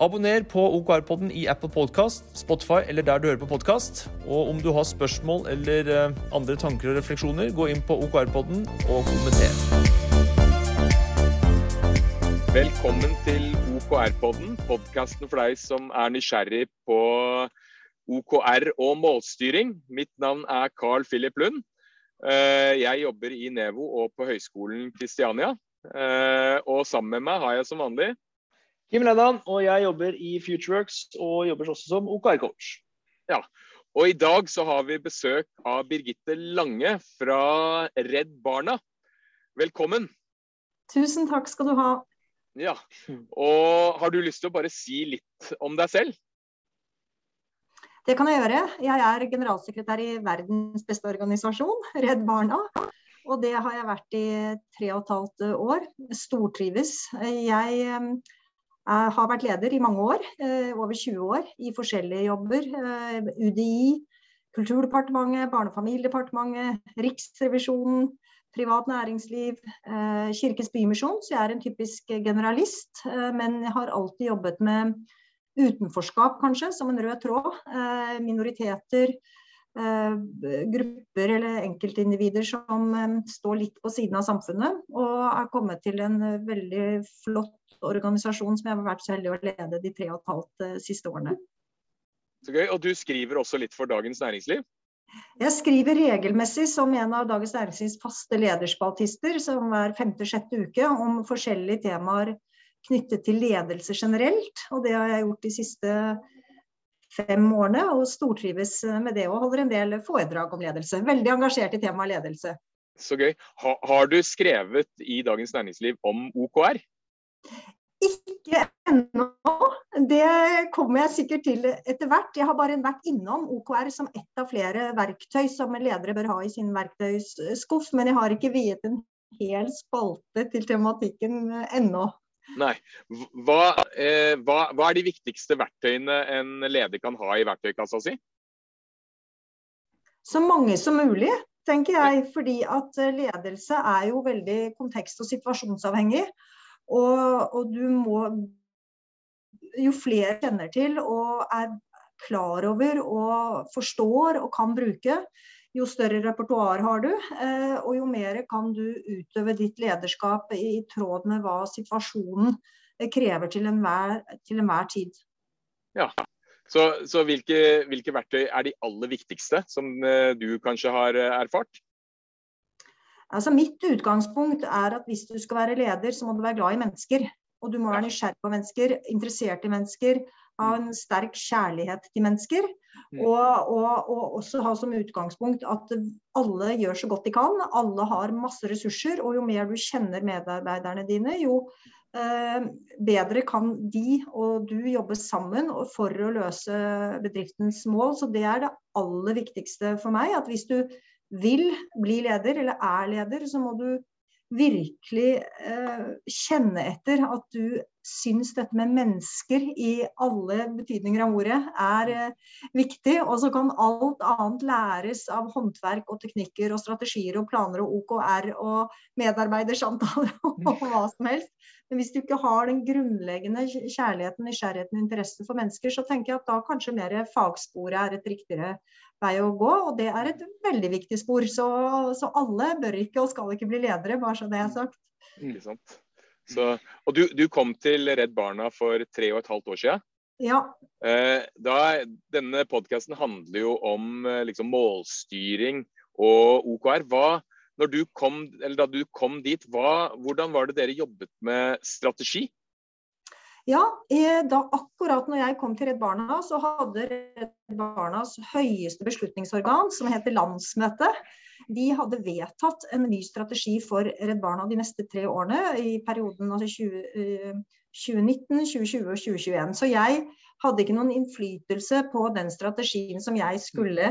Abonner på OKR-podden i Apple Podcast, Spotify eller der du hører på podkast. Og om du har spørsmål eller eh, andre tanker og refleksjoner, gå inn på OKR-podden og kommenter. Velkommen til OKR-podden, podkasten for deg som er nysgjerrig på OKR og målstyring. Mitt navn er Carl Philip Lund. Eh, jeg jobber i Nevo og på Høgskolen Kristiania. Eh, og sammen med meg har jeg som vanlig Kim Lennon, og jeg jobber i Futureworks og jobber også som OKR-coach. Ja, og i dag så har vi besøk av Birgitte Lange fra Redd Barna. Velkommen. Tusen takk skal du ha. Ja, og Har du lyst til å bare si litt om deg selv? Det kan jeg gjøre. Jeg er generalsekretær i verdens beste organisasjon, Redd Barna. Og det har jeg vært i tre og et halvt år. Stortrives. Jeg jeg har vært leder i mange år, eh, over 20 år, i forskjellige jobber. Eh, UDI, Kulturdepartementet, Barne- og familiedepartementet, Riksrevisjonen, privat næringsliv, eh, Kirkens Bymisjon. Så jeg er en typisk generalist, men jeg har alltid jobbet med utenforskap, kanskje, som en rød tråd. Minoriteter, grupper eller enkeltindivider som eh, står litt på siden av samfunnet. Og er kommet til en eh, veldig flott organisasjon som jeg har vært så heldig å lede de tre og et halvt siste årene. Så gøy. Og du skriver også litt for Dagens Næringsliv? Jeg skriver regelmessig som en av Dagens Næringslivs faste lederspaltister, som hver femte-sjette uke, om forskjellige temaer knyttet til ledelse generelt. Og det har jeg gjort de siste fem årene og stortrives med det og holder en del foredrag om ledelse. Veldig engasjert i temaet ledelse. Så gøy. Ha, har du skrevet i Dagens Næringsliv om OKR? Ikke ennå. Det kommer jeg sikkert til etter hvert. Jeg har bare vært innom OKR som ett av flere verktøy som ledere bør ha i sin verktøyskuff, men jeg har ikke viet en hel spalte til tematikken ennå. Nei. Hva, eh, hva, hva, er de viktigste verktøyene en leder kan ha i verktøykassa si? Så mange som mulig, tenker jeg. Fordi at eh, ledelse er jo veldig kontekst- og situasjonsavhengig. Og, og du må Jo flere kjenner til og er klar over og forstår og kan bruke, jo større repertoar har du, eh, og jo mer kan du utøve ditt lederskap i tråd med hva situasjonen eh, krever til enhver, til enhver tid. Ja, Så, så hvilke, hvilke, verktøy er de aller viktigste, som eh, du kanskje har erfart? Altså Mitt utgangspunkt er at hvis du skal være leder, så må du være glad i mennesker. Og du må være nysgjerrig på mennesker, interessert i mennesker, ha en sterk kjærlighet til mennesker. Mm. Og, og, og, også ha som utgangspunkt at alle gjør så godt de kan. Alle har masse ressurser, og jo mer du kjenner medarbeiderne dine, jo eh, bedre kan de og du jobbe sammen for å løse bedriftens mål. Så det er det aller viktigste for meg. At hvis du vil bli leder, eller er leder, så må du virkelig eh, kjenne etter at du syns dette med mennesker i alle betydninger av ordet er eh, viktig. Og så kan alt annet læres av håndverk og teknikker og strategier og planer og OKR og medarbeidersamtaler og hva som helst. Men hvis du ikke har den grunnleggende kjærligheten, nysgjerrigheten og interessen for mennesker, så tenker jeg at da kanskje mer fagsporet er et riktigere vei å gå. Og det er et veldig viktig spor. Så, så alle bør ikke og skal ikke bli ledere, bare så det er sagt. Ikke sant. Så, og du, du, kom til Redd Barna for tre og et halvt år siden. Ja. Eh, da, denne podkasten handler jo om eh, liksom, målstyring og OKR. Hva, du kom, da du kom dit, hva, hvordan var det dere jobbet med strategi? Ja, da akkurat når jeg kom til Redd Barna, så hadde Redd Barnas høyeste beslutningsorgan, som heter landsmøte, Vi hadde vedtatt en ny strategi for Redd Barna de neste tre årene i perioden altså 20, 2019, 2020 og 2021. Så jeg hadde ikke noen innflytelse på den strategien som jeg skulle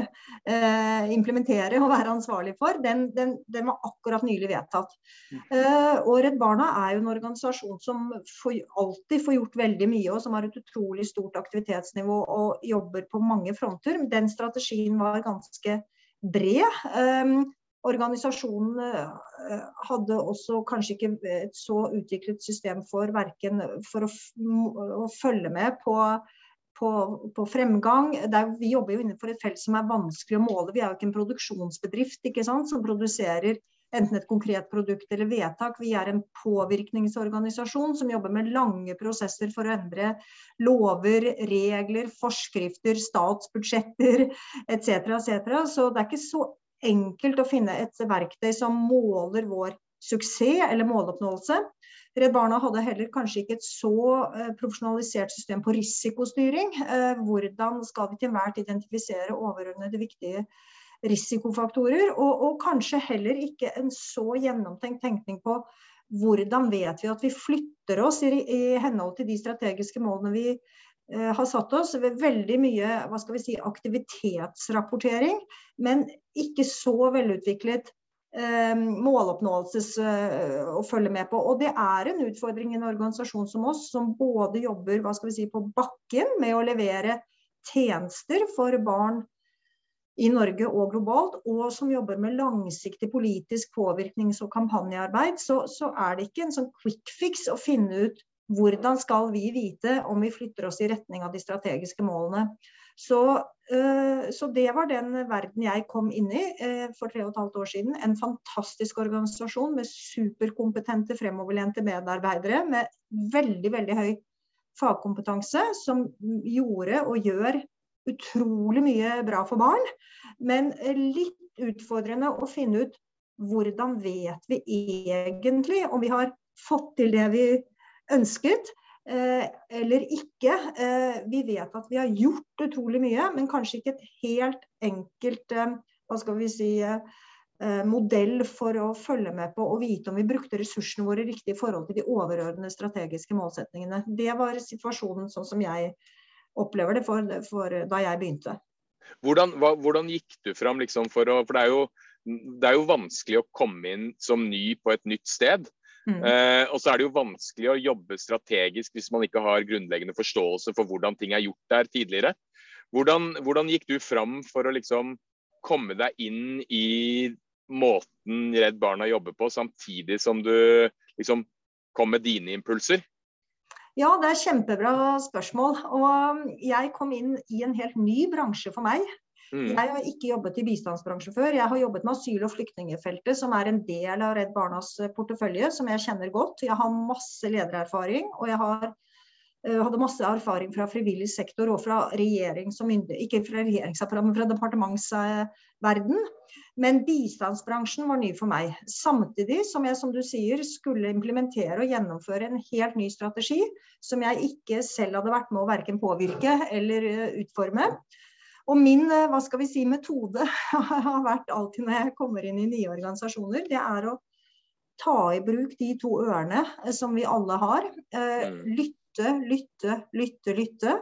eh, implementere og være ansvarlig for. Den, den, den var akkurat nylig vedtatt. Eh, og Redd Barna er jo en organisasjon som får, alltid får gjort veldig mye, og som har et utrolig stort aktivitetsnivå og jobber på mange fronter. Den strategien var ganske bred. Um, Organisasjonen eh, hadde også kanskje ikke et så utviklet system for verken for å, å følge med på, på, på fremgang. Er, vi jobber jo innenfor et felt som er vanskelig å måle. Vi er jo ikke en produksjonsbedrift ikke sant, som produserer enten et konkret produkt eller vedtak. Vi er en påvirkningsorganisasjon som jobber med lange prosesser for å endre lover, regler, forskrifter, statsbudsjetter etc. etc. Så det er ikke så enkelt å finne et verktøy som måler vår suksess eller måloppnåelse. Redd Barna hadde heller kanskje ikke et så eh, profesjonalisert system på risikostyring. Eh, hvordan skal vi til enhver tid identifisere overordnede viktige risikofaktorer? Og, og, kanskje heller ikke en så gjennomtenkt tenkning på hvordan vet vi at vi flytter oss i, i henhold til de strategiske målene vi Eh, har satt oss ved veldig mye hva skal vi si, aktivitetsrapportering, men ikke så velutviklet eh, måloppnåelses eh, å følge med på. Og det er en utfordring i en organisasjon som oss, som både jobber hva skal vi si, på bakken med å levere tjenester for barn i Norge og globalt, og som jobber med langsiktig politisk påvirknings- og kampanjearbeid, så, så er det ikke en sånn quick fix å finne ut hvordan skal vi vite om vi flytter oss i retning av de strategiske målene? Så, eh, så det var den verden jeg kom inn i eh, for tre og et halvt år siden. En fantastisk organisasjon med superkompetente, fremoverlente medarbeidere med veldig, veldig høy fagkompetanse, som gjorde og gjør utrolig mye bra for barn. Men litt utfordrende å finne ut hvordan vet vi egentlig om vi har fått til det vi ønsket eh, eller ikke. Eh, vi vet at vi har gjort utrolig mye, men kanskje ikke et helt enkelt eh, hva skal vi si, modell for å følge med på og vite om vi brukte ressursene våre riktig i forhold til de overordnede strategiske målsetningene. Det var situasjonen sånn som jeg opplever det for, for da jeg begynte. Hvordan, hva, hvordan gikk du fram liksom for å For det er, jo, det er jo vanskelig å komme inn som ny på et nytt sted. Mm. Eh, og så er det jo vanskelig å jobbe strategisk hvis man ikke har grunnleggende forståelse for hvordan ting er gjort der tidligere. Hvordan, hvordan gikk du fram for å liksom komme deg inn i måten Redd Barna jobber på, samtidig som du liksom kom med dine impulser? Ja, det er kjempebra spørsmål. Og jeg kom inn i en helt ny bransje for meg. Mm. Jeg har ikke jobbet i bistandsbransjen før. Jeg har jobbet med asyl- og flyktningfeltet, som er en del av Redd Barnas eh, portefølje, som jeg kjenner godt. Jeg har masse ledererfaring, og jeg har, uh, hadde masse erfaring fra frivillig sektor og fra regjering som ikke fra regjeringsapparatet, men fra departementsverden. Men bistandsbransjen var ny for meg. Samtidig som jeg, som du sier, skulle implementere og gjennomføre en helt ny strategi, som jeg ikke selv hadde vært med å verken påvirke eller uh, utforme. Og min eh, hva skal vi si, metode har vært alltid når jeg kommer inn i nye organisasjoner, det er å ta i bruk de to ørene eh, som vi alle har. Eh, mm. Lytte, lytte, lytte, lytte.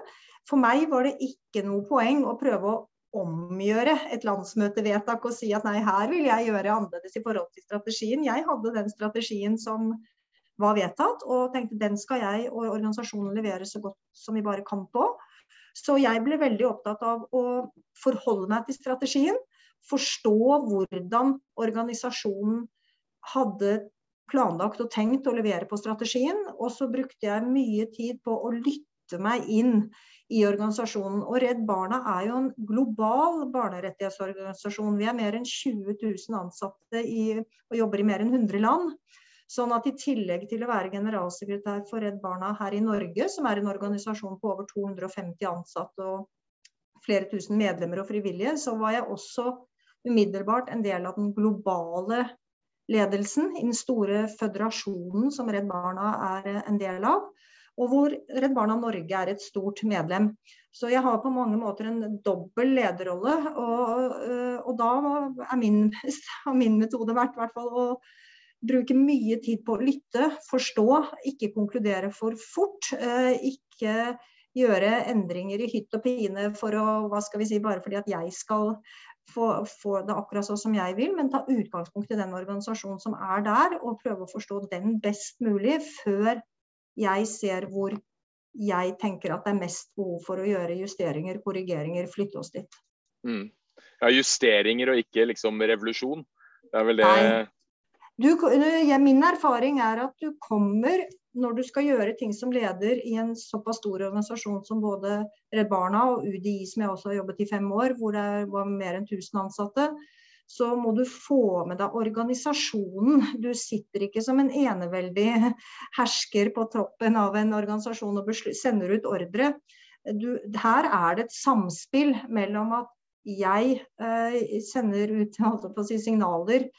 For meg var det ikke noe poeng å prøve å omgjøre et landsmøtevedtak og si at nei, her vil jeg gjøre annerledes i forhold til strategien. Jeg hadde den strategien som var vedtatt, og tenkte den skal jeg og organisasjonen levere så godt som vi bare kan på. Så jeg ble veldig opptatt av å forholde meg til strategien. Forstå hvordan organisasjonen hadde planlagt og tenkt å levere på strategien. Og så brukte jeg mye tid på å lytte meg inn i organisasjonen. Og Redd Barna er jo en global barnerettighetsorganisasjon. Vi er mer enn 20 000 ansatte i, og jobber i mer enn 100 land. Sånn at i tillegg til å være generalsekretær for Redd Barna her i Norge, som er en organisasjon på over 250 ansatte og flere tusen medlemmer og frivillige, så var jeg også umiddelbart en del av den globale ledelsen i den store føderasjonen som Redd Barna er en del av. Og hvor Redd Barna Norge er et stort medlem. Så jeg har på mange måter en dobbel lederrolle. Og, og da er min, min metode vært hvert fall å bruke mye tid på å lytte, forstå, ikke konkludere for fort. Ikke gjøre endringer i hytt og pine for å, hva skal vi si, bare fordi at jeg skal få, få, det akkurat sånn som jeg vil, men ta utgangspunkt i den organisasjonen som er der, og prøve å forstå den best mulig før jeg ser hvor jeg tenker at det er mest behov for å gjøre justeringer, korrigeringer, flytte oss dit. Mm. Ja, justeringer og ikke liksom revolusjon. Det er vel det du, Du, min erfaring er at du kommer når du skal gjøre ting som leder i en såpass stor organisasjon som både Redd Barna og UDI, som jeg også har jobbet i fem år, hvor det var mer enn 1000 ansatte, så må du få med deg organisasjonen. Du sitter ikke som en eneveldig hersker på toppen av en organisasjon og sender ut ordre. Du, her er det et samspill mellom at jeg eh, sender ut si, signaler,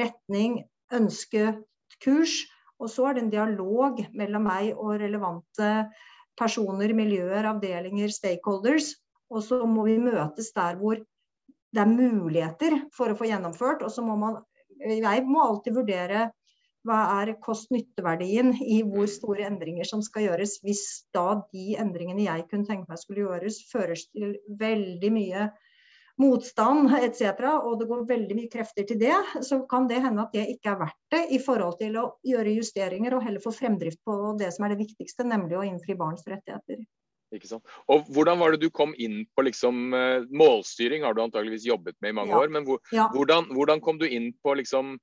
retning, ønske, kurs, og så er det en dialog mellom meg og relevante personer, miljøer, avdelinger, stakeholders. Og så må vi møtes der hvor det er muligheter for å få gjennomført. Og så må man Jeg må alltid vurdere hva er kost-nytte-verdien i hvor store endringer som skal gjøres, hvis da de endringene jeg kunne tenke meg skulle gjøres, føres til veldig mye motstand etc., og det går veldig mye krefter til det, så kan det hende at det ikke er verdt det i forhold til å gjøre justeringer og heller få fremdrift på det som er det viktigste, nemlig å innfri barns rettigheter. Og Hvordan var det du kom inn på liksom, eh, målstyring, har du antageligvis jobbet med i mange ja. år. Men hvor, ja. hvordan, hvordan, kom du inn på liksom,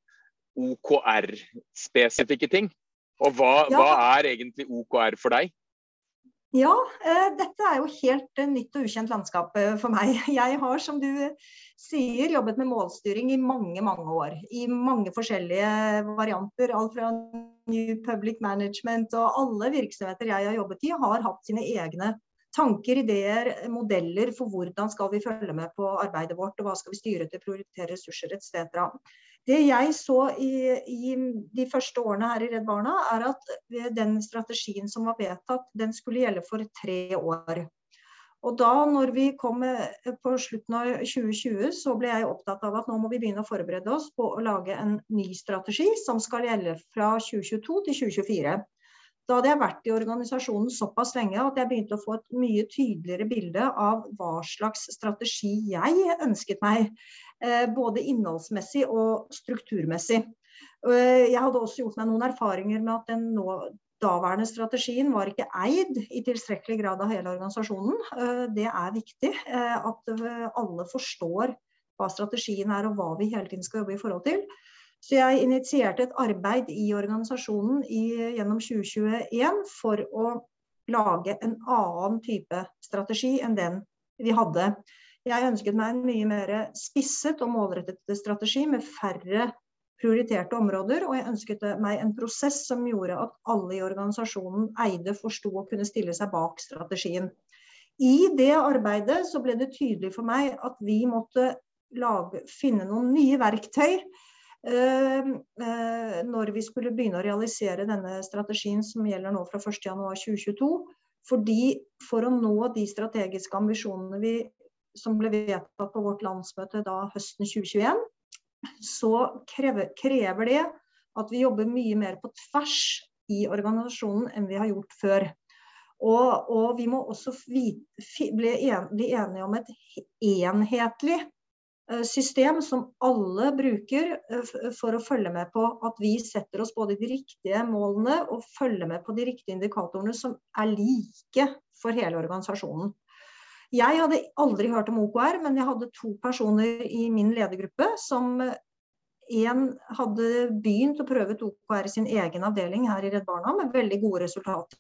OKR-spesifikke ting? Og hva, ja. hva er egentlig OKR for deg? Ja, eh, dette er jo helt eh, nytt og ukjent landskap eh, for meg. Jeg har, som du sier, jobbet med målstyring i mange, mange år. I mange forskjellige varianter. Alt fra New Public Management og alle virksomheter jeg har jobbet i, har hatt sine egne tanker, ideer, modeller for hvordan skal vi følge med på arbeidet vårt, og hva skal vi styre til, prioritere ressurser etc. Det jeg så i, i, de første årene her i Redd Barna, er at den strategien som var vedtatt, den skulle gjelde for tre år. Og da når vi kom på slutten av 2020, så ble jeg opptatt av at nå må vi begynne å forberede oss på å lage en ny strategi som skal gjelde fra 2022 til 2024. Da hadde jeg vært i organisasjonen såpass lenge at jeg begynte å få et mye tydeligere bilde av hva slags strategi jeg ønsket meg. Eh, både innholdsmessig og strukturmessig. Eh, jeg hadde også gjort meg noen erfaringer med at den nå daværende strategien var ikke eid i tilstrekkelig grad av hele organisasjonen. Eh, det er viktig at alle forstår hva strategien er og hva vi hele tiden skal jobbe i forhold til. Så jeg initierte et arbeid i organisasjonen i, gjennom 2021 for å lage en annen type strategi enn den vi hadde. Jeg ønsket meg en mye mer spisset og målrettet strategi med færre prioriterte områder, og jeg ønsket meg en prosess som gjorde at alle i organisasjonen eide, forsto og kunne stille seg bak strategien. I det arbeidet så ble det tydelig for meg at vi måtte lage, finne noen nye verktøy når vi skulle begynne å realisere denne strategien som gjelder nå fra 1.1.2022. Fordi for å nå de strategiske ambisjonene vi som ble vedtatt på vårt landsmøte da høsten 2021, så krever, krever det at vi jobber mye mer på tvers i organisasjonen enn vi har gjort før. Og, og vi må også bli, enige om et enhetlig eh, system som alle bruker eh, for å følge med på at vi setter oss både de riktige målene og følger med på de riktige indikatorene som er like for hele organisasjonen. Jeg hadde aldri hørt om OKR, men jeg hadde to personer i min ledergruppe som en hadde begynt å prøve ut OKR i sin egen avdeling her i Redd Barna med veldig gode resultater.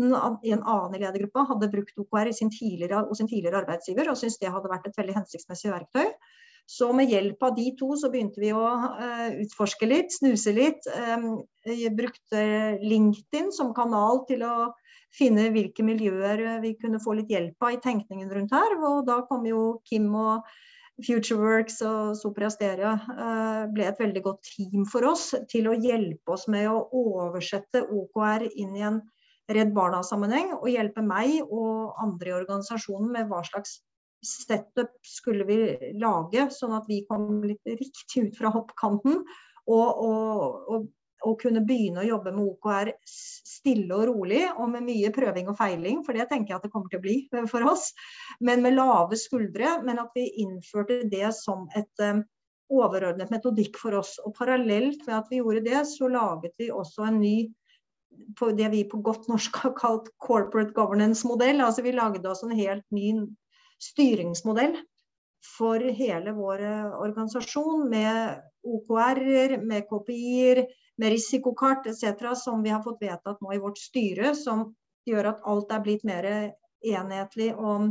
En annen i ledergruppa hadde brukt OKR sin hos sin tidligere arbeidsgiver og syntes det hadde vært et veldig hensiktsmessig verktøy. Så med hjelp av de to så begynte vi å uh, utforske litt, snuse litt. Um, brukte LinkedIn som kanal til å finne hvilke miljøer eh, vi kunne få litt hjelp av i tenkningen rundt her. Og da kom jo Kim og Futureworks og Sopra Steria uh, ble et veldig godt team for oss til å hjelpe oss med å oversette OKR inn i en Redd Barna-sammenheng og hjelpe meg og andre i organisasjonen med hva slags setup skulle vi lage, sånn at vi kom litt riktig ut fra hoppkanten. Og, og, og, og, kunne begynne å jobbe med OKR stille og rolig, og med mye prøving og feiling, for det tenker jeg at det kommer til å bli for oss. Men med lave skuldre. Men at vi innførte det som et um, overordnet metodikk for oss. Og parallelt med at vi gjorde det, så laget vi også en ny på det vi på godt norsk har kalt corporate governance-modell. Altså vi lagde oss en helt ny styringsmodell for hele vår eh, organisasjon med OKR-er, med KPI-er, med risikokart etc. som vi har fått vedtatt nå i vårt styre, som gjør at alt er blitt mer enhetlig og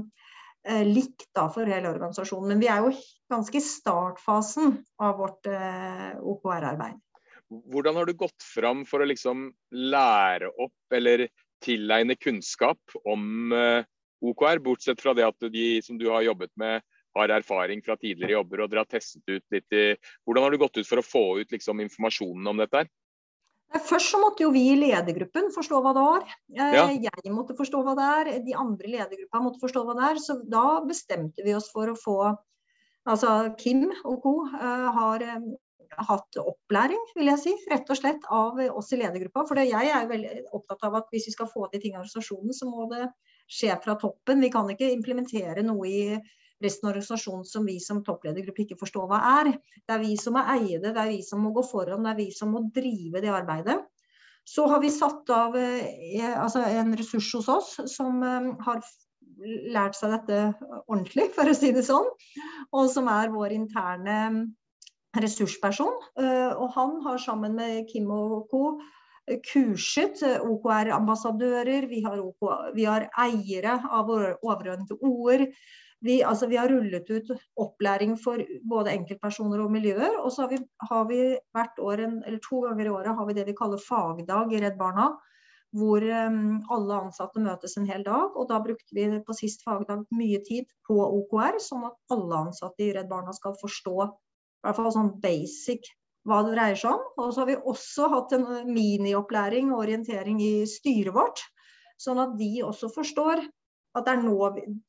eh, likt da, for hele organisasjonen. Men vi er jo ganske i startfasen av vårt eh, OKR-arbeid. Hvordan har du gått fram for å liksom lære opp eller tilegne kunnskap om eh, OKR, bortsett fra det at de som du har jobbet med, har erfaring fra tidligere jobber og dere har testet ut litt i Hvordan har du gått ut for å få ut liksom, informasjonen om dette? her? Først så måtte jo vi i ledergruppen forstå hva det var. Eh, ja. Jeg måtte forstå hva det er, de andre i ledergruppa måtte forstå hva det er. Så da bestemte vi oss for å få Altså Kim og co. Eh, har eh, hatt opplæring, vil jeg si, rett og slett av oss i ledergruppa. For jeg er veldig opptatt av at hvis vi skal få til ting i organisasjonen, så må det skje fra toppen. Vi kan ikke implementere noe i resten av organisasjonen som vi som toppledergruppe ikke forstår hva er. Det er vi som må eie det, det er vi som må gå foran, det er vi som må drive det arbeidet. Så har vi satt av eh, altså en ressurs hos oss som eh, har lært seg dette ordentlig, for å si det sånn. Og som er vår interne ressursperson. Eh, og han har sammen med Kim og co kurset OKR-ambassadører, vi, vi, har eiere av overordnede ord. Vi, altså, vi, har rullet ut opplæring for både enkeltpersoner og miljøer. Og så har vi, har vi hvert år, eller to ganger i året har vi det vi kaller fagdag i Redd Barna. Hvor um, alle ansatte møtes en hel dag. Og da brukte vi på sist fagdag mye tid på OKR, sånn at alle ansatte i Redd Barna skal forstå i hvert fall sånn basic hva det dreier seg om. Og så har vi også hatt en miniopplæring og orientering i styret vårt. Sånn at de også forstår at det er nå,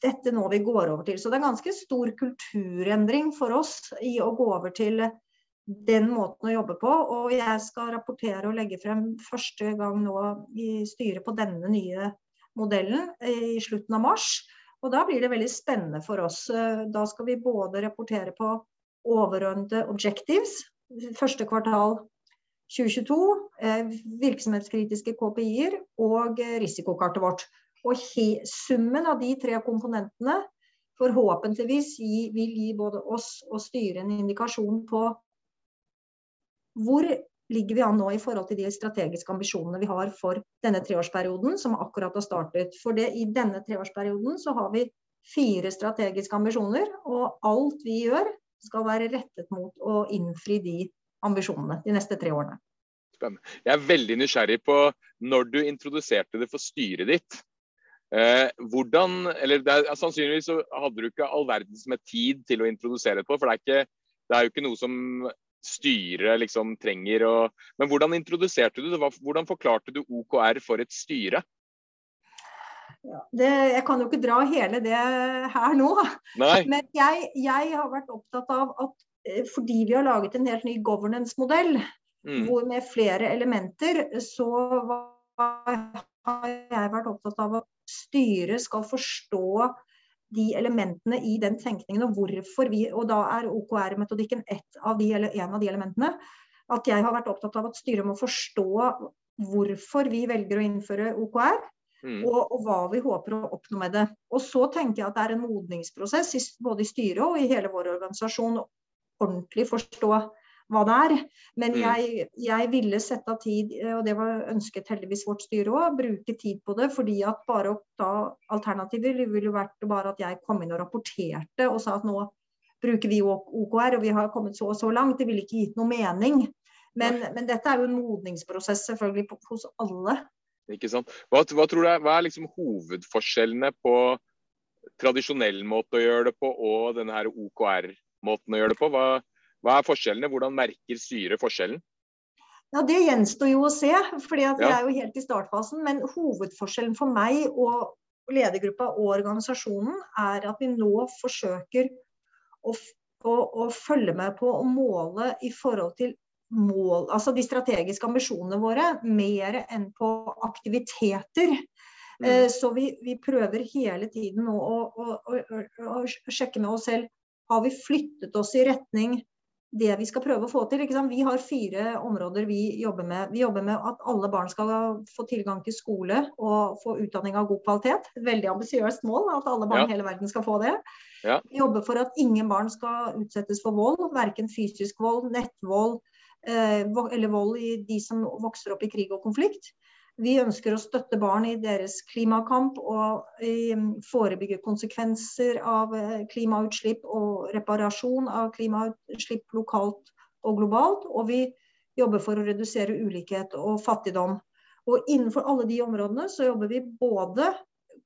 dette nå vi går over til. Så det er ganske stor kulturendring for oss i å gå over til den måten å jobbe på. Og jeg skal rapportere og legge frem første gang nå i styret på denne nye modellen i slutten av mars. Og da blir det veldig spennende for oss. Da skal vi både rapportere på overordnede objectives, første kvartal 2022, eh, virksomhetskritiske KPI-er og eh, risikokartet vårt. Og summen av de tre komponentene forhåpentligvis vil gi både oss og styret en indikasjon på hvor ligger vi an nå i forhold til de strategiske ambisjonene vi har for denne treårsperioden, som akkurat har startet. For det, i denne treårsperioden så har vi fire strategiske ambisjoner, og alt vi gjør skal være rettet mot å innfri de ambisjonene de neste tre årene. Spennende. Jeg er veldig nysgjerrig på når du introduserte det for styret ditt. Eh, hvordan, eller er, Sannsynligvis så hadde du ikke all verdens med tid til å introdusere det på. For det er, ikke, det er jo ikke noe som styret liksom trenger. Og, men hvordan introduserte du det? Hvordan forklarte du OKR for et styre? Ja, det, jeg kan jo ikke dra hele det her nå. Nei. Men jeg, jeg, har vært opptatt av at eh, fordi vi har laget en helt ny governance-modell mm. med flere elementer, så har jeg vært opptatt av at styret skal forstå de elementene i den tenkningen og hvorfor vi Og da er OKR-metodikken en av de elementene. At jeg har vært opptatt av at styret må forstå hvorfor vi velger å innføre OKR. Mm. Og, og, hva vi håper å oppnå med det. Og så tenker jeg at det er en modningsprosess både i styret og i hele vår organisasjon å ordentlig forstå hva det er. Men mm. jeg, jeg, ville sette av tid, og det var ønsket heldigvis vårt styre òg, bruke tid på det. fordi at bare å ta alternativer ville vært bare at jeg kom inn og rapporterte og sa at nå bruker vi OKR og vi har kommet så og så langt. Det ville ikke gitt noe mening. Men, men, dette er jo en modningsprosess selvfølgelig hos alle. Ikke sant? Hva, hva tror du er, hva er liksom hovedforskjellene på tradisjonell måte å gjøre det på og denne her OKR-måten å gjøre det på? Hva, hva, er forskjellene? Hvordan merker styret forskjellen? Ja, Det gjenstår jo å se, for vi ja. er jo helt i startfasen. Men hovedforskjellen for meg og ledergruppa og organisasjonen er at vi nå forsøker å, å, å følge med på og måle i forhold til mål, altså de strategiske ambisjonene våre, mer enn på aktiviteter. Mm. Eh, så vi, vi, prøver hele tiden å, å, å, å, sjekke med oss selv har vi flyttet oss i retning det vi skal prøve å få til. Vi har fire områder vi jobber med. Vi jobber med at alle barn skal få tilgang til skole og få utdanning av god kvalitet. Et veldig ambisiøst mål at alle barn i hele verden skal få det. Ja. Vi jobber for at ingen barn skal utsettes for vold, verken fysisk vold, nettvold eller vold i de som vokser opp i krig og konflikt. Vi ønsker å støtte barn i deres klimakamp og forebygge konsekvenser av eh, klimautslipp og reparasjon av klimautslipp lokalt og globalt. Og vi jobber for å redusere ulikhet og fattigdom. Og innenfor alle de områdene så jobber vi både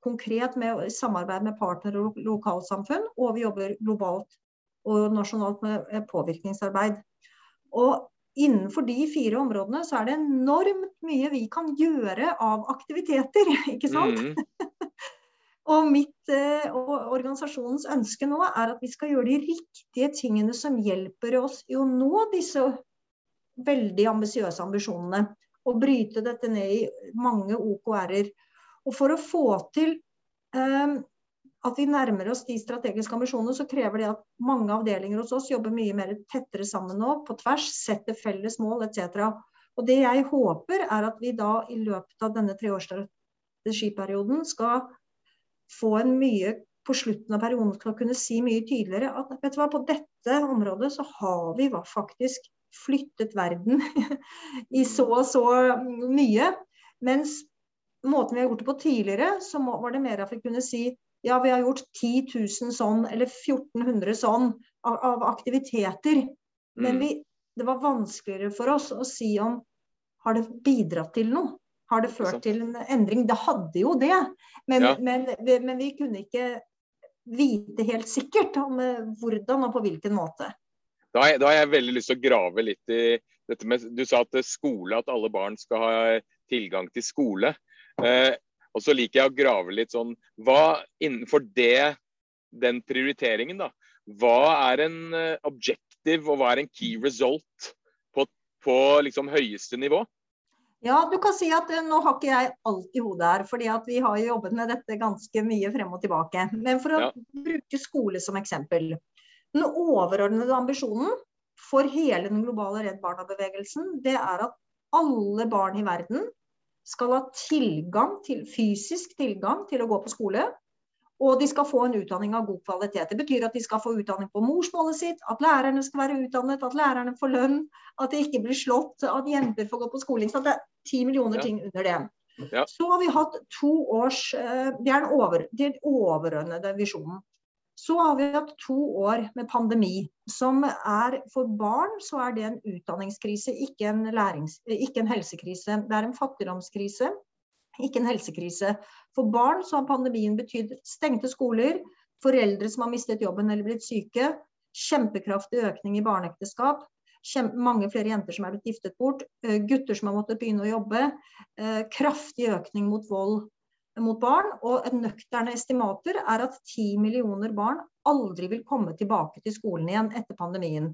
konkret med samarbeid med partnere og lokalsamfunn, og vi jobber globalt og nasjonalt med påvirkningsarbeid. Og innenfor de fire områdene så er det enormt mye vi kan gjøre av aktiviteter, ikke sant? Mm. og mitt eh, og organisasjonens ønske nå er at vi skal gjøre de riktige tingene som hjelper oss i å nå disse veldig ambisiøse ambisjonene. Og bryte dette ned i mange OKR-er. Og for å få til um, at vi nærmer oss de strategiske ambisjonene, så krever det at mange avdelinger hos oss jobber mye mer tettere sammen nå, på tvers, setter felles mål etc. Og Det jeg håper, er at vi da i løpet av denne treårsstrategiperioden skal få en mye på slutten av perioden skal kunne si mye tydeligere at vet du hva, på dette området så har vi faktisk flyttet verden i så og så mye. Mens måten vi har gjort det på tidligere, så var det mer at vi kunne si ja, vi har gjort 10 000 sånn, eller 1400 sånn, av, av aktiviteter. Men mm. vi, det var vanskeligere for oss å si om har det bidratt til noe. Har det ført til en endring? Det hadde jo det. Men, ja. men, men, vi kunne ikke vite helt sikkert om eh, hvordan og på hvilken måte. Da har, jeg, da har jeg veldig lyst til å grave litt i dette med Du sa at skole, at alle barn skal ha tilgang til skole. Eh, og så liker jeg å grave litt sånn Hva innenfor det, den prioriteringen, da. Hva er en eh, objective og hva er en key result på, på liksom høyeste nivå? Ja, du kan si at eh, nå har ikke jeg alt i hodet her, fordi at vi har jobbet med dette ganske mye frem og tilbake. Men for å ja. bruke skole som eksempel. Den overordnede ambisjonen for hele den globale Redd Barna-bevegelsen, det er at alle barn i verden skal ha tilgang til, fysisk tilgang til å gå på skole. Og de skal få en utdanning av god kvalitet. Det betyr at de skal få utdanning på morsmålet sitt, at lærerne skal være utdannet, at lærerne får lønn, at de ikke blir slått, at jenter får gå på skole. Så det er ti millioner ting under det. Ja. Så har vi hatt to års eh, Det er den over, overordnede visjonen. Så har vi hatt to år med pandemi, som er for barn så er det en utdanningskrise, ikke en, lærings, ikke en helsekrise. Det er en fattigdomskrise, ikke en helsekrise. For barn så har pandemien betydd stengte skoler, foreldre som har mistet jobben eller blitt syke, kjempekraftig økning i barneekteskap, mange flere jenter som er blitt giftet bort, eh, gutter som har måttet begynne å jobbe, eh, kraftig økning mot vold mot barn. Og et nøkterne estimater er at 10 millioner barn aldri vil komme tilbake til skolen igjen etter pandemien.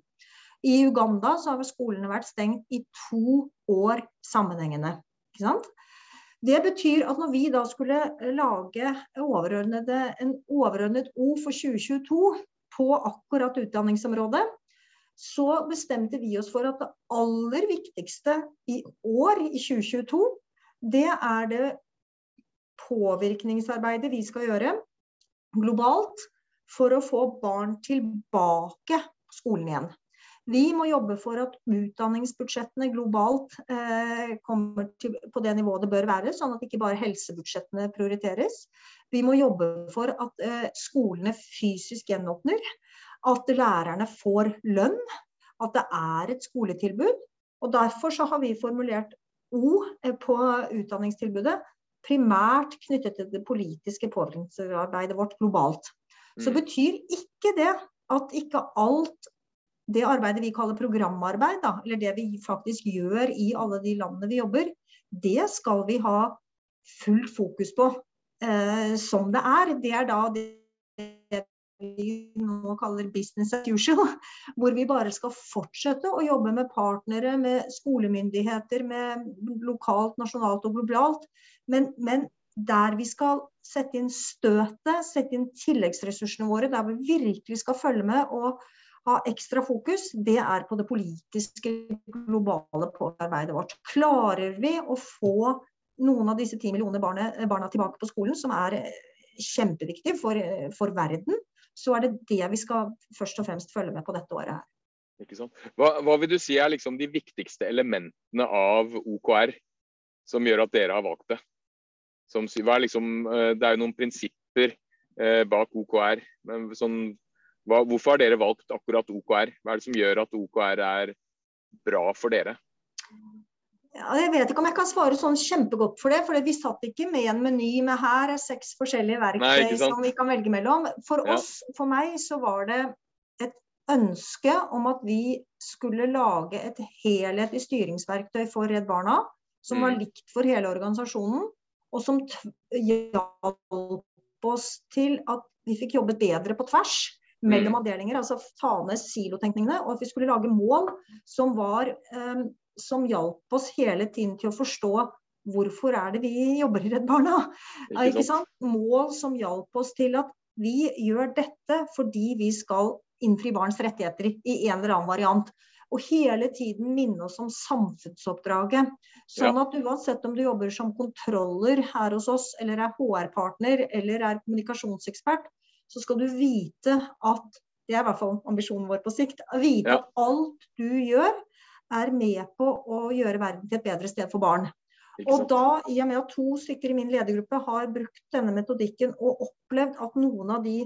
I Uganda så har skolene vært stengt i to år sammenhengende. Det betyr at når vi da skulle lage en overordnet O for 2022 på akkurat utdanningsområdet, så bestemte vi oss for at det aller viktigste i år, i 2022, det er det påvirkningsarbeidet vi skal gjøre globalt for å få barn tilbake på skolen igjen. Vi må jobbe for at utdanningsbudsjettene globalt eh, kommer til, på det nivået det bør være, sånn at ikke bare helsebudsjettene prioriteres. Vi må jobbe for at eh, skolene fysisk gjenåpner. At lærerne får lønn. At det er et skoletilbud. Og Derfor så har vi formulert O eh, på utdanningstilbudet primært knyttet til det politiske påvirkningsarbeidet vårt globalt. Så mm. betyr ikke det at ikke alt det arbeidet vi kaller programarbeid, da, eller det vi faktisk gjør i alle de landene vi jobber, det skal vi ha fullt fokus på eh, som det er. Det er da det vi nå kaller business as usual. Hvor vi bare skal fortsette å jobbe med partnere, med skolemyndigheter, med lokalt, nasjonalt og globalt. Men, men der vi skal sette inn støtet, sette inn tilleggsressursene våre, der vi virkelig skal følge med og ha ekstra fokus, det er på det politiske, globale påarbeidet vårt. Klarer vi å få noen av disse ti millioner barna, tilbake på skolen, som er kjempeviktig for, for verden, så er det det vi skal først og fremst følge med på dette året her. Hva, hva, vil du si er liksom de viktigste elementene av OKR som gjør at dere har valgt det? Som, liksom, eh, det er jo noen prinsipper eh, bak OKR. men sånn, hva, Hvorfor har dere valgt akkurat OKR? Hva er det som gjør at OKR er bra for dere? Jeg vet ikke om jeg kan svare sånn kjempegodt for det. For vi satt ikke med en meny med her er seks forskjellige verktøy Nei, som vi kan velge mellom. For ja. oss, for meg, så var det et ønske om at vi skulle lage et helhetlig styringsverktøy for Redd Barna. Som mm. var likt for hele organisasjonen. Og som hjalp oss til at vi fikk jobbet bedre på tvers mellom mm. avdelinger. Altså ta ned silotenkningene. Og at vi skulle lage mål som var um, som hjalp oss hele tiden til å forstå hvorfor er det vi jobber i Redd Barna. Ikke sant? Mål som hjalp oss til at vi gjør dette fordi vi skal innfri barns rettigheter i en eller annen variant. Og hele tiden minne oss om samfunnsoppdraget. Sånn at uansett om du jobber som kontroller her hos oss, eller er HR-partner eller er kommunikasjonsekspert, så skal du vite at det er i hvert fall ambisjonen vår på sikt. Vite at alt du gjør, er med på å gjøre verden til et bedre sted for barn. Og da, i og med at to stykker i min ledergruppe har brukt denne metodikken og opplevd at noen av de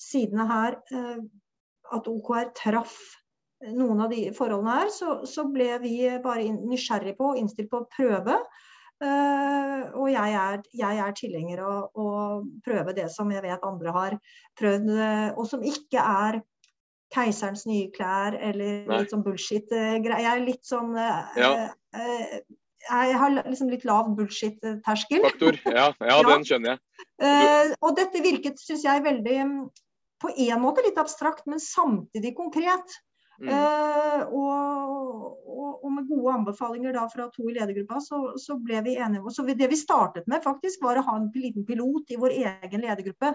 sidene her, eh, at OKR traff noen av de forholdene her, så, så ble vi bare nysgjerrig på og innstilt på å prøve. Uh, og jeg er, jeg er tilhenger av å prøve det som jeg vet andre har prøvd, uh, og som ikke er keiserens nye klær eller Nei. litt sånn bullshit-greier. Jeg er litt sånn eh, ja. uh, Jeg har liksom litt lav bullshit-terskel. Faktor. Ja, ja, ja, den skjønner jeg. Uh, og dette virket, syns jeg, veldig På en måte litt abstrakt, men samtidig konkret. Mm. Uh, og, og, og, med gode anbefalinger da fra to i ledergruppa, så, så ble vi enige. Så det vi startet med, faktisk, var å ha en liten pilot i vår egen ledergruppe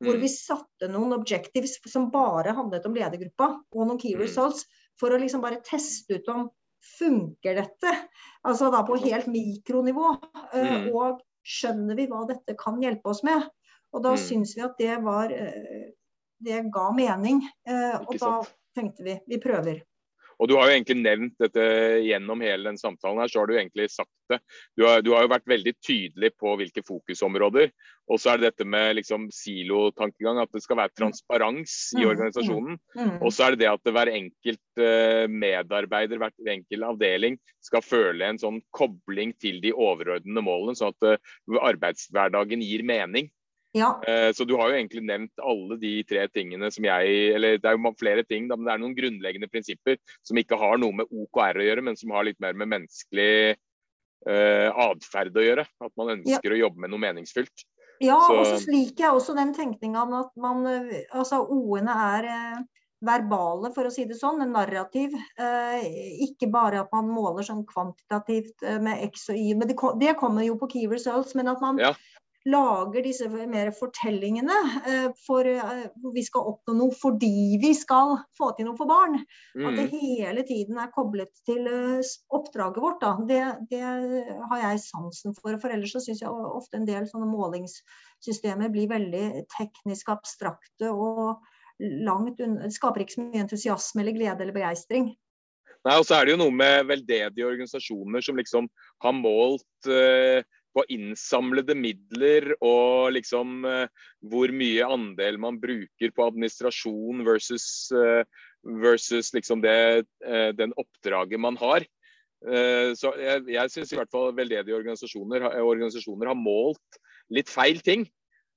hvor mm. vi satte noen objectives som bare handlet om ledergruppa, og noen key mm. results, for å liksom bare teste ut om funker dette. Altså da på helt mikronivå. Eh, mm. Og skjønner vi hva dette kan hjelpe oss med? Og da mm. syns vi at det var eh, Det ga mening. Eh, og da tenkte vi vi prøver. Og Du har jo egentlig nevnt dette gjennom hele den samtalen. her, så har Du egentlig sagt det. Du har, du har jo vært veldig tydelig på hvilke fokusområder. Og så er det dette med liksom silotankegang, at det skal være transparens i mm, mm, organisasjonen. Mm. Og så er det det at hver enkelt eh, medarbeider, hver enkelt avdeling skal føle en sånn kobling til de overordnede målene, sånn at eh, arbeidshverdagen gir mening. Ja. Eh, så du har jo egentlig nevnt alle de tre tingene som jeg Eller det er jo flere ting, men det er noen grunnleggende prinsipper som ikke har noe med OKR å gjøre, men som har litt mer med menneskelig uh, atferd å gjøre. At man ønsker ja. å jobbe med noe meningsfylt. Ja, så... og så liker jeg også den tenkninga om at man Altså O-ene er eh, verbale, for å si det sånn, en narrativ. Eh, ikke bare at man måler sånn kvantitativt eh, med X og Y, men det, det, kommer jo på key results. Men at man ja lager disse mer fortellingene eh, for hvor vi skal oppnå noe fordi vi skal få til noe for barn. Mm. At det mm. hele tiden er koblet til eh, oppdraget vårt. Det, det, har jeg sansen for. For ellers så syns jeg ofte en del sånne målingssystemer blir veldig teknisk abstrakte og langt unna Skaper ikke så mye entusiasme eller glede eller begeistring. Nei, og så er det jo noe med veldedige organisasjoner som liksom har målt uh, innsamlede midler og liksom uh, hvor mye andel man bruker på administrasjon versus, uh, versus liksom det, uh, den oppdraget man har. så jeg, jeg syns i hvert fall veldedige organisasjoner, organisasjoner, har målt litt feil ting.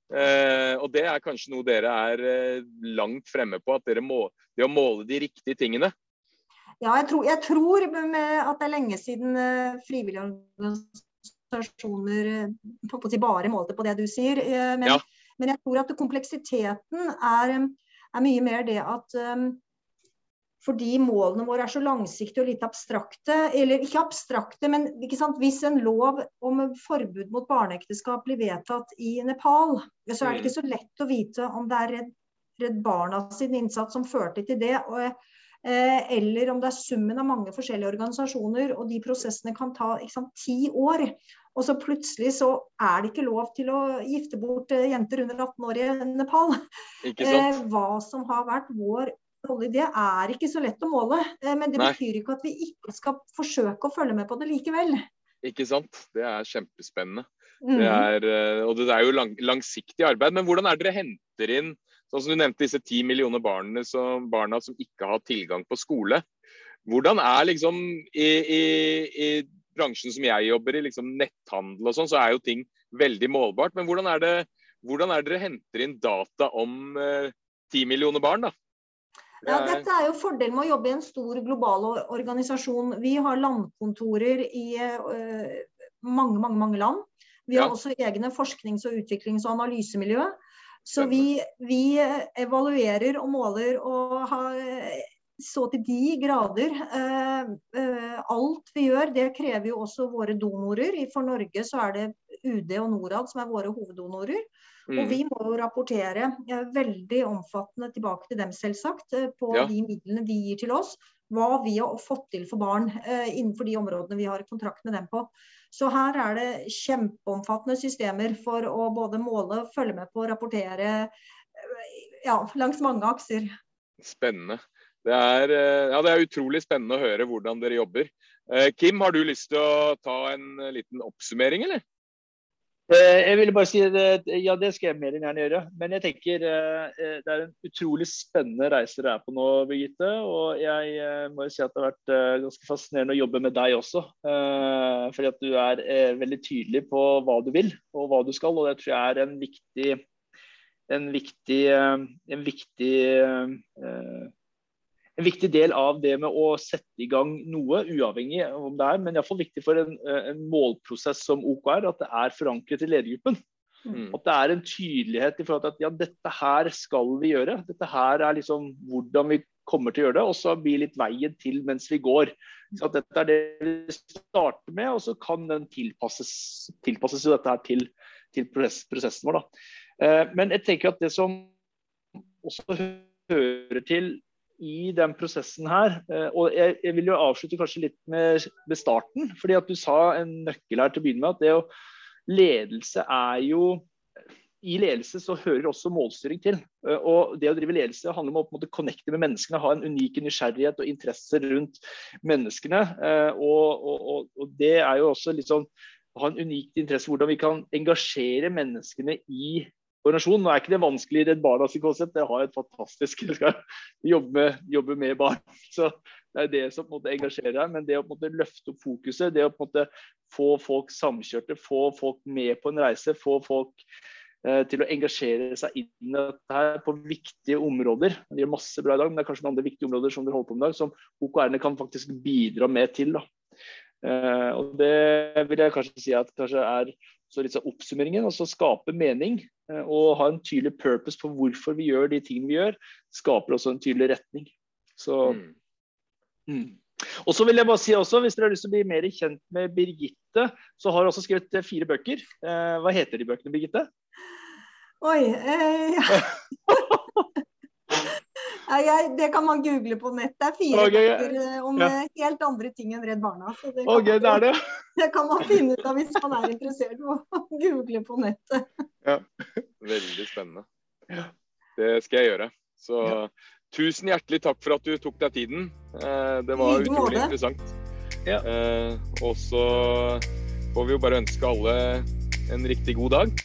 og det er kanskje noe dere er langt fremme på, at dere må, det å måle de riktige tingene Ja, jeg tror, jeg tror at det er lenge siden frivillige organisasjoner uh, på, på bare målte på det du sier. Uh, men, ja. men, jeg tror at kompleksiteten er, er mye mer det at um, fordi målene våre er så langsiktige og litt abstrakte. Eller ikke abstrakte, men hvis en lov om forbud mot barneekteskap blir vedtatt i Nepal, så er det ikke så lett å vite om det er Redd, Barna sin innsats som førte til det. Og, eh, eller om det er summen av mange forskjellige organisasjoner, og de prosessene kan ta sant, ti år. Og så plutselig så er det ikke lov til å gifte bort eh, jenter under 18 år i Nepal. Eh, hva som har vært vår rolle i det, er ikke så lett å måle. Eh, men det Nei. betyr ikke at vi ikke skal forsøke å følge med på det likevel. Ikke sant. Det er kjempespennende. Mm. Det er, eh, og det er jo lang, langsiktig arbeid. Men hvordan er det dere henter inn sånn som du nevnte disse ti millioner barna som, barna som ikke har tilgang på skole. Hvordan er liksom i, i, i bransjen som jeg jobber i, liksom netthandel og sånn, så er jo ting veldig målbart. Men hvordan er det, hvordan er det dere henter inn data om eh, ti eh, millioner barn? da? Ja, dette er jo fordelen med å jobbe i en stor global organisasjon. Vi har landkontorer i uh, mange, mange, mange land. Vi har ja. også egne forsknings- og utviklings- og analysemiljø. Så vi, vi, evaluerer og måler og har så til de grader. Uh, uh, alt vi gjør, det krever jo også våre donorer. For Norge så er det UD og Norad som er våre hoveddonorer. Mm. Og vi må jo rapportere veldig omfattende tilbake til dem, selvsagt, eh, på ja. de midlene de gir til oss. Hva vi har fått til for barn eh, innenfor de områdene vi har kontrakt med dem på. Så her er det kjempeomfattende systemer for å både måle, følge med på, rapportere eh, ja, langs mange akser. Spennende. Det er, eh, ja, det er, utrolig spennende å høre hvordan dere jobber. Kim, har du lyst til å ta en liten oppsummering, eller? Eh, jeg ville bare si at ja, det skal jeg mer enn gjerne gjøre. Men jeg tenker eh, eh, det er en utrolig spennende reise dere er på nå, Birgitte. Og jeg må jo si at det har vært ganske fascinerende å jobbe med deg også. Fordi at du er veldig tydelig på hva du vil og hva du skal. Og det tror jeg er en viktig, en viktig, en viktig en viktig del av det med å sette i gang noe, uavhengig om det er, men iallfall viktig for en, eh, en, målprosess som OKR, at det er forankret i ledergruppen. Mm. At det er en tydelighet i forhold til at ja, dette her skal vi gjøre. Dette her er liksom hvordan vi kommer til å gjøre det, og så blir litt veien til mens vi går. Så at dette er det vi starter med, og så kan den tilpasses, tilpasses jo dette her til, til prosessen vår. Da. Eh, men jeg tenker at det som også hører til i den prosessen her. Eh, og jeg, jeg, vil jo avslutte kanskje litt med, starten. fordi at Du sa en nøkkel her til å begynne med. at det å Ledelse er jo I ledelse så hører også målstyring til. Eh, og Det å drive ledelse handler om å på en måte connecte med menneskene. Ha en unik nysgjerrighet og interesse rundt menneskene. Eh, og, og, og det er jo også litt sånn ha en unik interesse hvordan vi kan engasjere menneskene i organisasjon. Nå er ikke det vanskelig i Redd Barna sin konsept, det har et fantastisk skal jobbe med, jobbe med barn. Så Det er det som på en måte engasjerer deg. Men det å på en måte løfte opp fokuset, det å på en måte få folk samkjørte, få folk med på en reise, få folk eh, til å engasjere seg inn i dette her på viktige områder. vi gjør masse bra i dag, men det er kanskje noen andre viktige områder som dere holder på med i dag, som OKR-ene kan faktisk bidra med til. da. Eh, og Det vil jeg kanskje si at kanskje er så litt sånn oppsummeringen. Altså skape mening eh, og ha en tydelig purpose på hvorfor vi gjør de tingene vi gjør. Skaper også en tydelig retning. Så mm. Mm. Og så vil jeg bare si også, Hvis dere har lyst til å bli mer kjent med Birgitte, så har hun også skrevet eh, fire bøker. Eh, hva heter de bøkene, Birgitte? Oi eh, ja. Jeg, det kan man google på nett. Det er fire okay, bøker eh, om. Eh, helt andre ting enn Redd Barna. Så det, kan okay, det, er det. det kan man finne ut av hvis man er interessert i å google på nettet. Ja, Veldig spennende. Det skal jeg gjøre. Så ja. tusen hjertelig takk for at du tok deg tiden. Eh, det var utrolig interessant. Ja. Og så får vi jo bare ønske alle en riktig god dag.